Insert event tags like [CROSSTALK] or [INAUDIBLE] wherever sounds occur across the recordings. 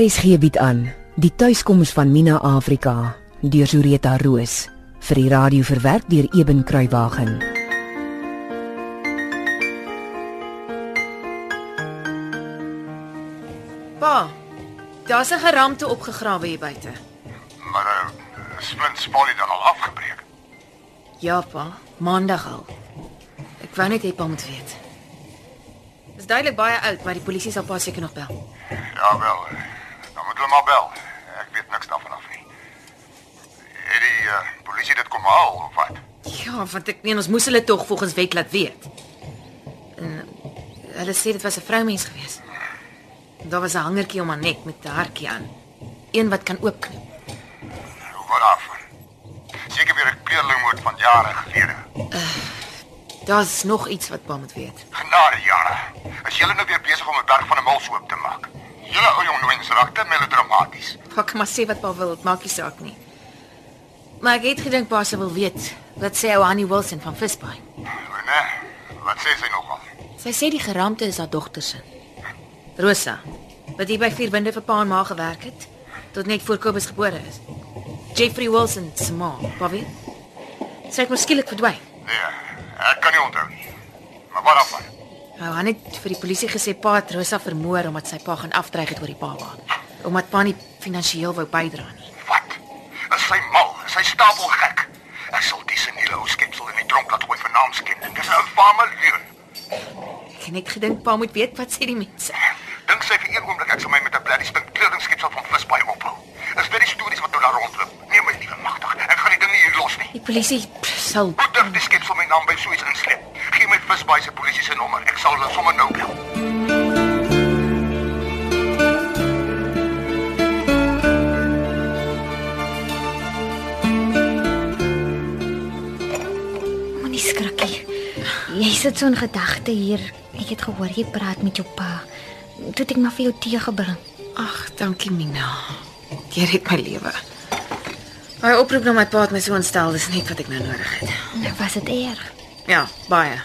RSG bied aan die tuiskoms van Mina Afrika deur Zureta Roos vir die radio verwerk deur Eben Kruiwagen. Pa, daar's 'n geramte opgegrawe hier buite. Maar uh, Splint Spolie dan al afgebreek. Ja, pa, maandag al. Ek wou net hê pa moet weet. Dis duidelik baie oud, maar die polisie sal pa seker nog bel. Ja wel. Eh, moet hulle maar bel. Ek weet niks daarvan af nie. Het die uh, polisie dit kom haal of wat? Ja, want ek meen ons moes hulle tog volgens wet laat weet. En hulle sê dit was 'n vroumens gewees. Daar was 'n hangertjie om haar nek met 'n hartjie aan. Een wat kan oopknip. Hoe wat daarvan? Seker weer 'n kleurlingmoord van jare gelede. Daar's nog iets wat pa moet weet. Genade jare. Is julle nou weer besig om 'n berg van 'n muls oop te maak? Julle ou jong mens raak te melodramaties. Ek maar sê wat pa wil, dit maak nie saak nie. Maar ek het gedink pa sou wil weet. Wat sê ou Annie Wilson van Fishbine? Nee, wat sê sy nogal? Sy sê die geramte is haar dogter se. Rosa, wat hier by Vierwinde vir pa en ma gewerk het tot net voor Kobus gebore is. Jeffrey Wilson se ma, pa weet. Sy het miskien verdwyn. Nee, ek kan nie onthou nie. Maar wat af? Nou, hy het vir die polisie gesê pa het Rosa vermoor omdat sy pa gaan afdreig het oor die baba. Omdat pa nie finansiëel wou bydra nie. Wat? Is sy mal? Is sy stapel gek? Ek sal die seniele ou skepsel in die tronk laat gooi vir naamskending. Dis 'n infame leuen. Ek het net gedink pa moet weet wat sê die mense. Dink sy vir een oomblik ek sal my met 'n bloody spink kledingskepsel van visbaai ophou. Is dit die stories wat nou daar rondloop? Nee my liewe magtig. Ek gaan die ding nie hier los nie. Die polisie sal Hoe durf die skepsel my naam by so iets insleep? My visbaai se polisie se nommer. Ek sal hulle sommer nou bel. Moenie skrikkie. Jy sit so in gedagte hier. Ek het gehoor jy praat met jou pa. Toe het ek maar vir jou tee gebring. Ag, dankie Mina. Jy red my lewe. My oproep na my pa het my so ontstel, dis net wat ek nou nodig het. Nou was dit erg. Ja, baie.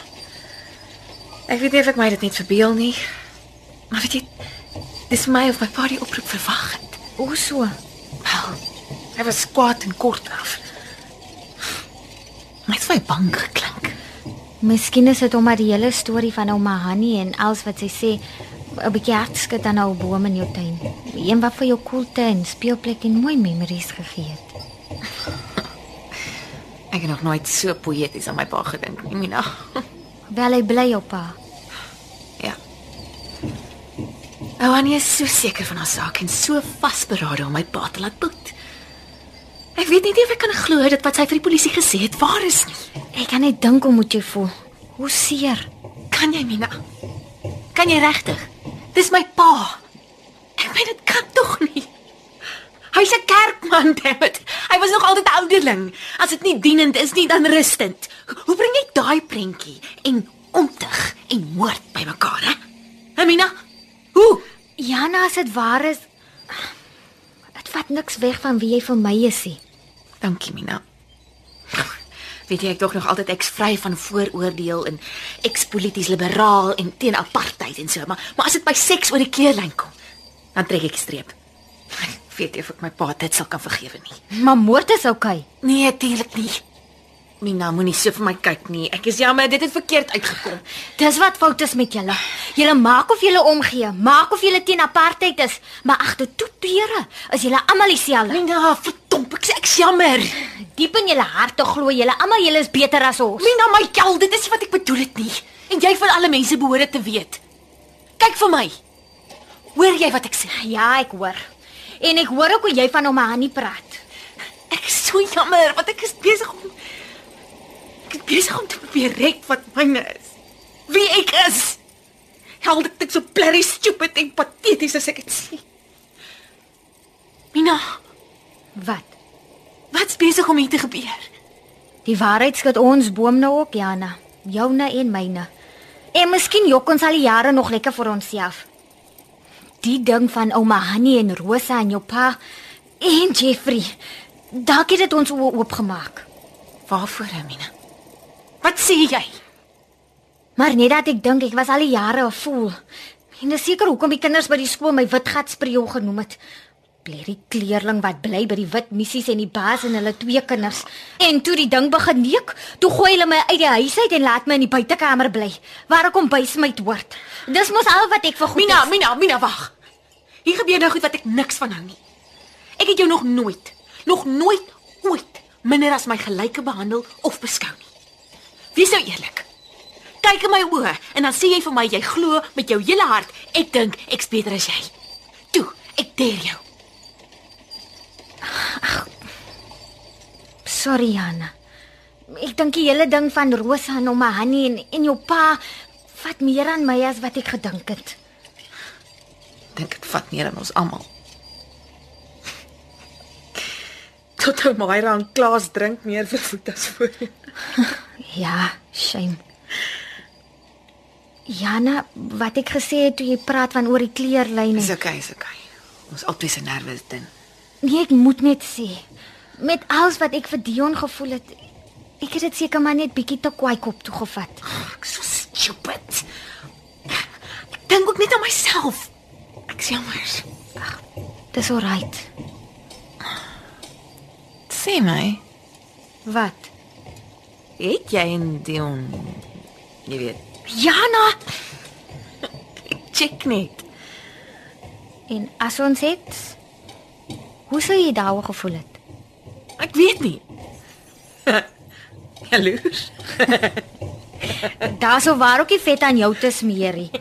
Ek weet nie of ek my dit net verbeel nie. Maar weet jy, dis my of my pa die oproep verwag het. O so. Wel, hy was kwaad en kort af. My het my bang geklink. Miskien is dit omdat die hele storie van ouma Hanni en alles wat sy sê 'n bietjie hartskit aan ou boom in jou tuin. Een wat vir jou koelte en speelplek en mooi memories gegee het. Ek het nog nooit so poëties aan my pa gedink nie, Mina. Wel hy bly op pa. Ja. Ou Annie is so seker van haar saak en so vasberade om my pa te laat boet. Ek weet nie of ek kan glo dat wat sy vir die polisie gesê het waar is nie. Ek kan net dink hoe moet jy voel. Hoe seer. Kan jy, Mina? Kan jy regtig? Dis my pa. Ek meen dit kan tog nie. Hy's 'n kerkman, [LAUGHS] dammit. Hy was nog altyd 'n ouderling. As dit nie dienend is nie, dan rustend. Hoe bring jy daai prentjie en ontig en moord bymekaar, hè? Hè, Mina? Hoe? Jana, as dit waar is, dit vat niks weg van wie jy vir my is nie. Dankie, Mina. Weet jy ek tog nog altyd ek's vry van vooroordeel en ek's polities liberaal en teen apartheid en so, maar maar as dit by seks oor die keerlyn kom, dan trek ek streep. Ek weet nie of ek my pa dit sal kan vergewe nie. Maar moord is oukei. Nee, natuurlik nie. Mina, moenie so vir my kyk nie. Ek is jammer, dit het verkeerd uitgekom. Dis wat fout is met julle. Julle maak of julle omgee, maak of julle teen apartheid is, maar agter toe deure is julle almal dieselfde. Mina, verdomp, ek sê ek's jammer. Diep in julle harte glo julle almal julle is beter as ons. Mina, my kel, dit is wat ek bedoel het nie. En jy van alle mense behoort dit te weet. Kyk vir my. Hoor jy wat ek sê? Ja, ek hoor. En ek hoor ook hoe jy van hom Hanni praat. Ek is so jammer want ek is besig om ek is besig om te probeer red wat myne is. Wie ek is. Held ek dit so blerry stupid en pateties as ek dit sê. Mina, Wat? wat's besig om hier te gebeur? Die waarheid skud ons boom nou ook, Jana. Joune en myne. En miskien jok ons al die jare nog lekker vir onsself. Die ding van ouma Hanni en Rosa en jou pa en Jeffrey. Dalk het dit ons oë oopgemaak. Waarvoor, Mina? Wat sê jy? Maar net dat ek dink ek was al die jare 'n fool. En dis seker hoekom die kinders by die skool my witgat spreeu genoem het. Blerrie kleerling wat bly by die wit missies en die baas en hulle twee kinders. En toe die ding begin neek, toe gooi hulle my uit die huis uit en laat my in die buitekamer bly waar ek om bysmyt word. Dis mos al wat ek vir goed Mina, is. Mina, Mina, wag. Hier gebeur nou goed wat ek niks van hou nie. Ek het jou nog nooit, nog nooit ooit minder as my gelyke behandel of beskou nie. Wees nou eerlik. Kyk in my oë en dan sê jy vir my jy glo met jou hele hart ek dink ek's beter as jy. Toe, ek deer jou. Sorry Jana. Ek dink die hele ding van Rosa en ouma Hanni en en jou pa vat meer aan my as wat ek gedink het. Dink dit vat neer aan ons almal. Tot ou Myra en Klaas drink meer vervoet as voorheen. [LAUGHS] Ja, shame. Jana, wat ek gesê het toe jy praat van oor die kleurlyne. Dis okay, is okay. Ons albei se nerve is dun. Nee, ek moet net sê, met alles wat ek vir Dion gevoel het, ek het dit seker maar net bietjie te kwaai kop toe gevat. Ek so stupid. Ek dink ook net aan myself. Ek sê jammer. Dis alright. Sê my, Wat? het jy en Dion jy weet, Jana, check net. en as ons het Hoe sou jy daaroor gevoel het? Ek weet nie. [LAUGHS] Jaloers. Daar sou waar ook nie vet aan jou te smeerie. [LAUGHS]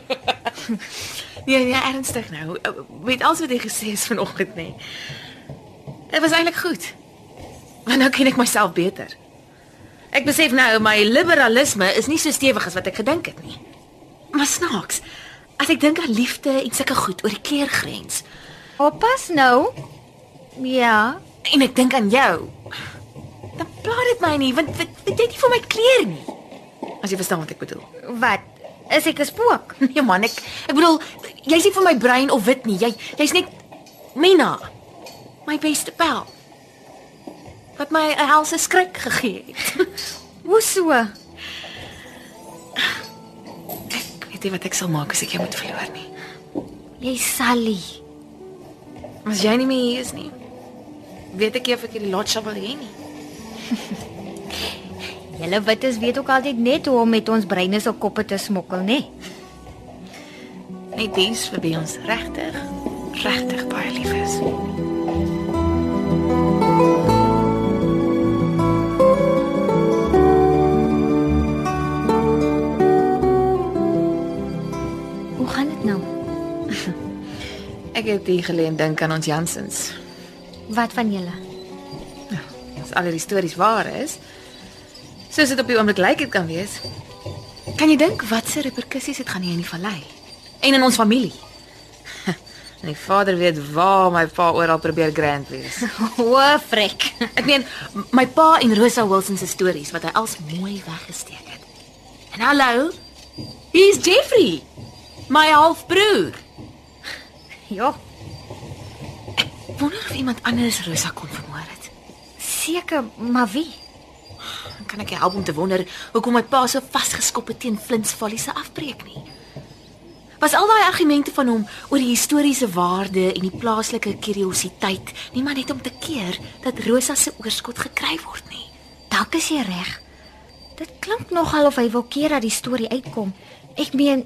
Nee, nee, ernstig nou. Met alles wat jy gesê het vanoggend nê. Dit was eintlik goed. Want nou ken ek myself beter. Ek besef nou my liberalisme is nie so stewig as wat ek gedink het nie. Maar snaaks. As ek dink aan liefde en sulke goed oor die kleurgrens Oppas nou. Ja, en ek dink aan jou, dan pla dit my nie want weet, weet jy nie vir my kleur nie. As jy verstaan wat ek bedoel. wat? Is ek 'n spook? Nee [LAUGHS] man, ek ek bedoel jy's nie vir my bruin of wit nie. Jy jy's net Mina. My beste pel. Wat my 'n helse skrik gegee het. [LAUGHS] Hoe so? Ek weet nie wat ek sal maak as ek jou moet verloor nie. Jy Sally. As jy nie meer hier is nie, weet ek nie of ek hierdie lot sal wil hê nie. [LAUGHS] Julle wites weet ook altyd net hoe om met ons breine se koppe te smokkel, né? Net dies vir wie ons regtig regtig baie lief is. Hoe gaan dit nou? [LAUGHS] Ek het hier gelê en dink aan ons Jansens. Wat van julle? As al die stories waar is, soos dit op die oomblik lyk dit kan wees. Kan jy dink wat se reperkusies dit gaan hê in die vallei en in ons familie? [LAUGHS] En die vader weet waar my pa oral probeer grand wees. [LAUGHS] O, frek. Ek meen my pa en Rosa Wilson se stories wat hy als mooi weggesteek het. En hallo, hier's Jeffrey, my halfbroer. Ja, Wonder of iemand anders Rosa kon vermoor het. seker, maar wie? Dan kan ek help om te wonder hoekom my pa so vasgeskop het teen Flint's Folly se afbreek nie. Was al daai argumente van hom oor die historiese waarde en die plaaslike kuriositeit nie maar net om te keer dat Rosa se oorskot gekry word nie. Dalk is jy reg. Dit klink nogal of hy wil keer dat die storie uitkom. Ek meen,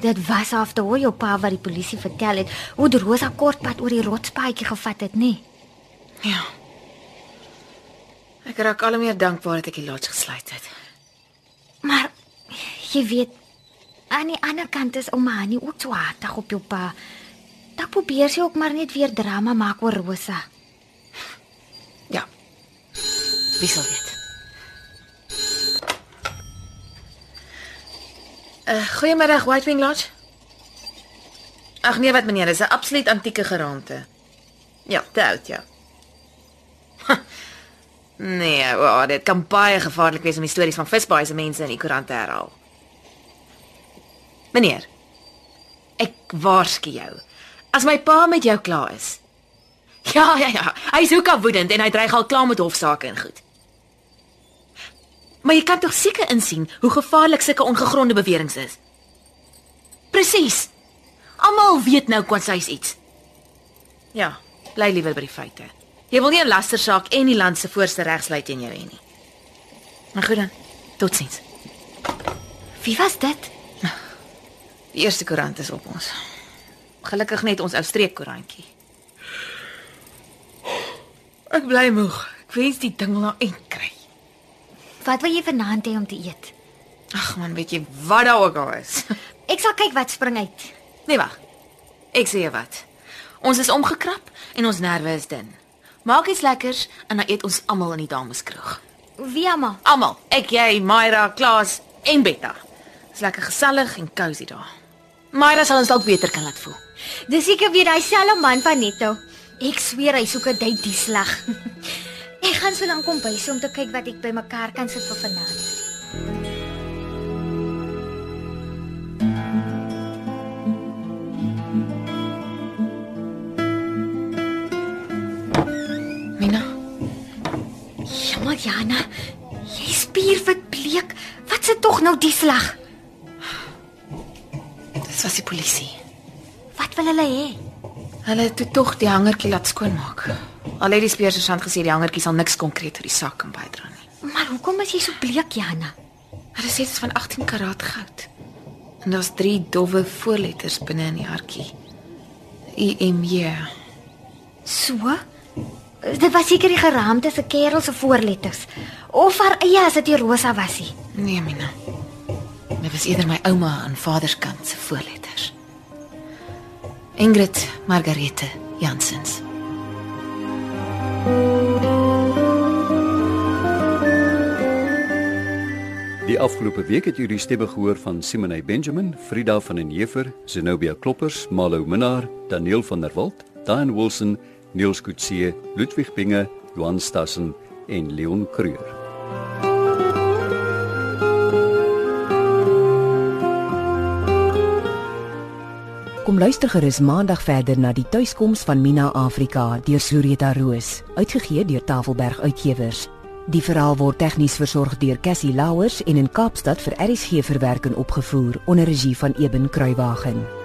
dit was af te hoor jou pa wat die polisie vertel het hoe Rosa kortpad oor die rotspaadjie gevat het, nê? Ja. Ek raak al meer dankbaar dat ek die lodge gesluit het. Maar jy weet, aan die ander kant is ouma Annie ook so hartig op jou pa. Dan probeer sy ook maar net weer drama maak oor Rosa. Ja. Wie sal weet? Uh, goeiemiddag Whitewing Lodge. Ag nee, wat meneer, dis 'n absoluut antieke geraamte. Ja, te oud, ja. nee, oh, dit kan baie gevaarlik wees om die stories van visbaai se mense in die koerant te herhaal. Meneer, ek waarsku jou. As my pa met jou klaar is. Ja, ja, ja. Hy is ook al woedend en hy dreig al klaar met hofsaake en goed. Maar jy kan tog seker insien hoe gevaarlik sulke ongegronde beweringe is. Presies. Almal weet nou kwansy's iets. Ja, bly liewer by die feite. Jy wil nie 'n lastersaak en die land se voorste regslei teen jou hê nie. Maar goed dan. Totsiens. Wie was dit? Die eerste koerant is op ons. Gelukkig net ons ou streekkoerantjie. Ek bly moeg. Ek wens die ding wil nou eind kry. Wat wil jy vanaand hê om te eet? Ag man, weet jy wat daar ook al is. [LAUGHS] Ek sal kyk wat spring uit. Nee wag. Ek sê jou wat. Ons is omgekrap en ons nerve is dun. Maak iets lekkers en dan eet ons almal in die dameskroeg. Wie almal? Almal. Ek, jy, Myra, Klaas en Betta. Dis lekker gesellig en cosy daar. Myra sal ons dalk beter kan laat voel. Dis seker weer daai selfe man van Netto. Ek sweer hy soek 'n date die slag. [LAUGHS] ek gaan so lank kom bys om te kyk wat ek bymekaar kan sit vir vanaand. Mina, Jammer Jana, jy spierwit bleek. Wat se tog nou die slag? dis was die polisie. Wat wil hulle hê? Hulle het toe tog die hangertjie laat skoonmaak. Al het die speursergeant gesê die hangertjie sal niks konkreet vir die saak kan bydra nie. Maar hoekom is jy so bleek Jana? Hulle sê dit is van 18 karaat goud. En daar's drie dowwe voorletters binne in die hartjie. IMJ. So? Dit was seker die geraamte se kerel se voorletters. Of haar eie as dit die Rosa was nie. Nee, Mina. Dit was eerder my ouma aan vader se kant se voorletters. Ingrid Margarete Jansens. Die afgelope week het die stemme gehoor van Simone Benjamin, Frida van den Heever, Zenobia Kloppers, Malo Minnar, Daniel van der Walt, Dan Wilson, Niels Kutse, Ludwig Binge, Johan Stassen en Leon Creur. Kom luister gerus maandag verder na die tuiskoms van Mina Afrika deur Sureta Roos, uitgegee deur Tafelberg Uitgewers. Die verhaal word tegnies versorg deur Cassie Louwers en in Kaapstad vir RSG verwerking opgevoer onder regie van Eben Kruiwagen.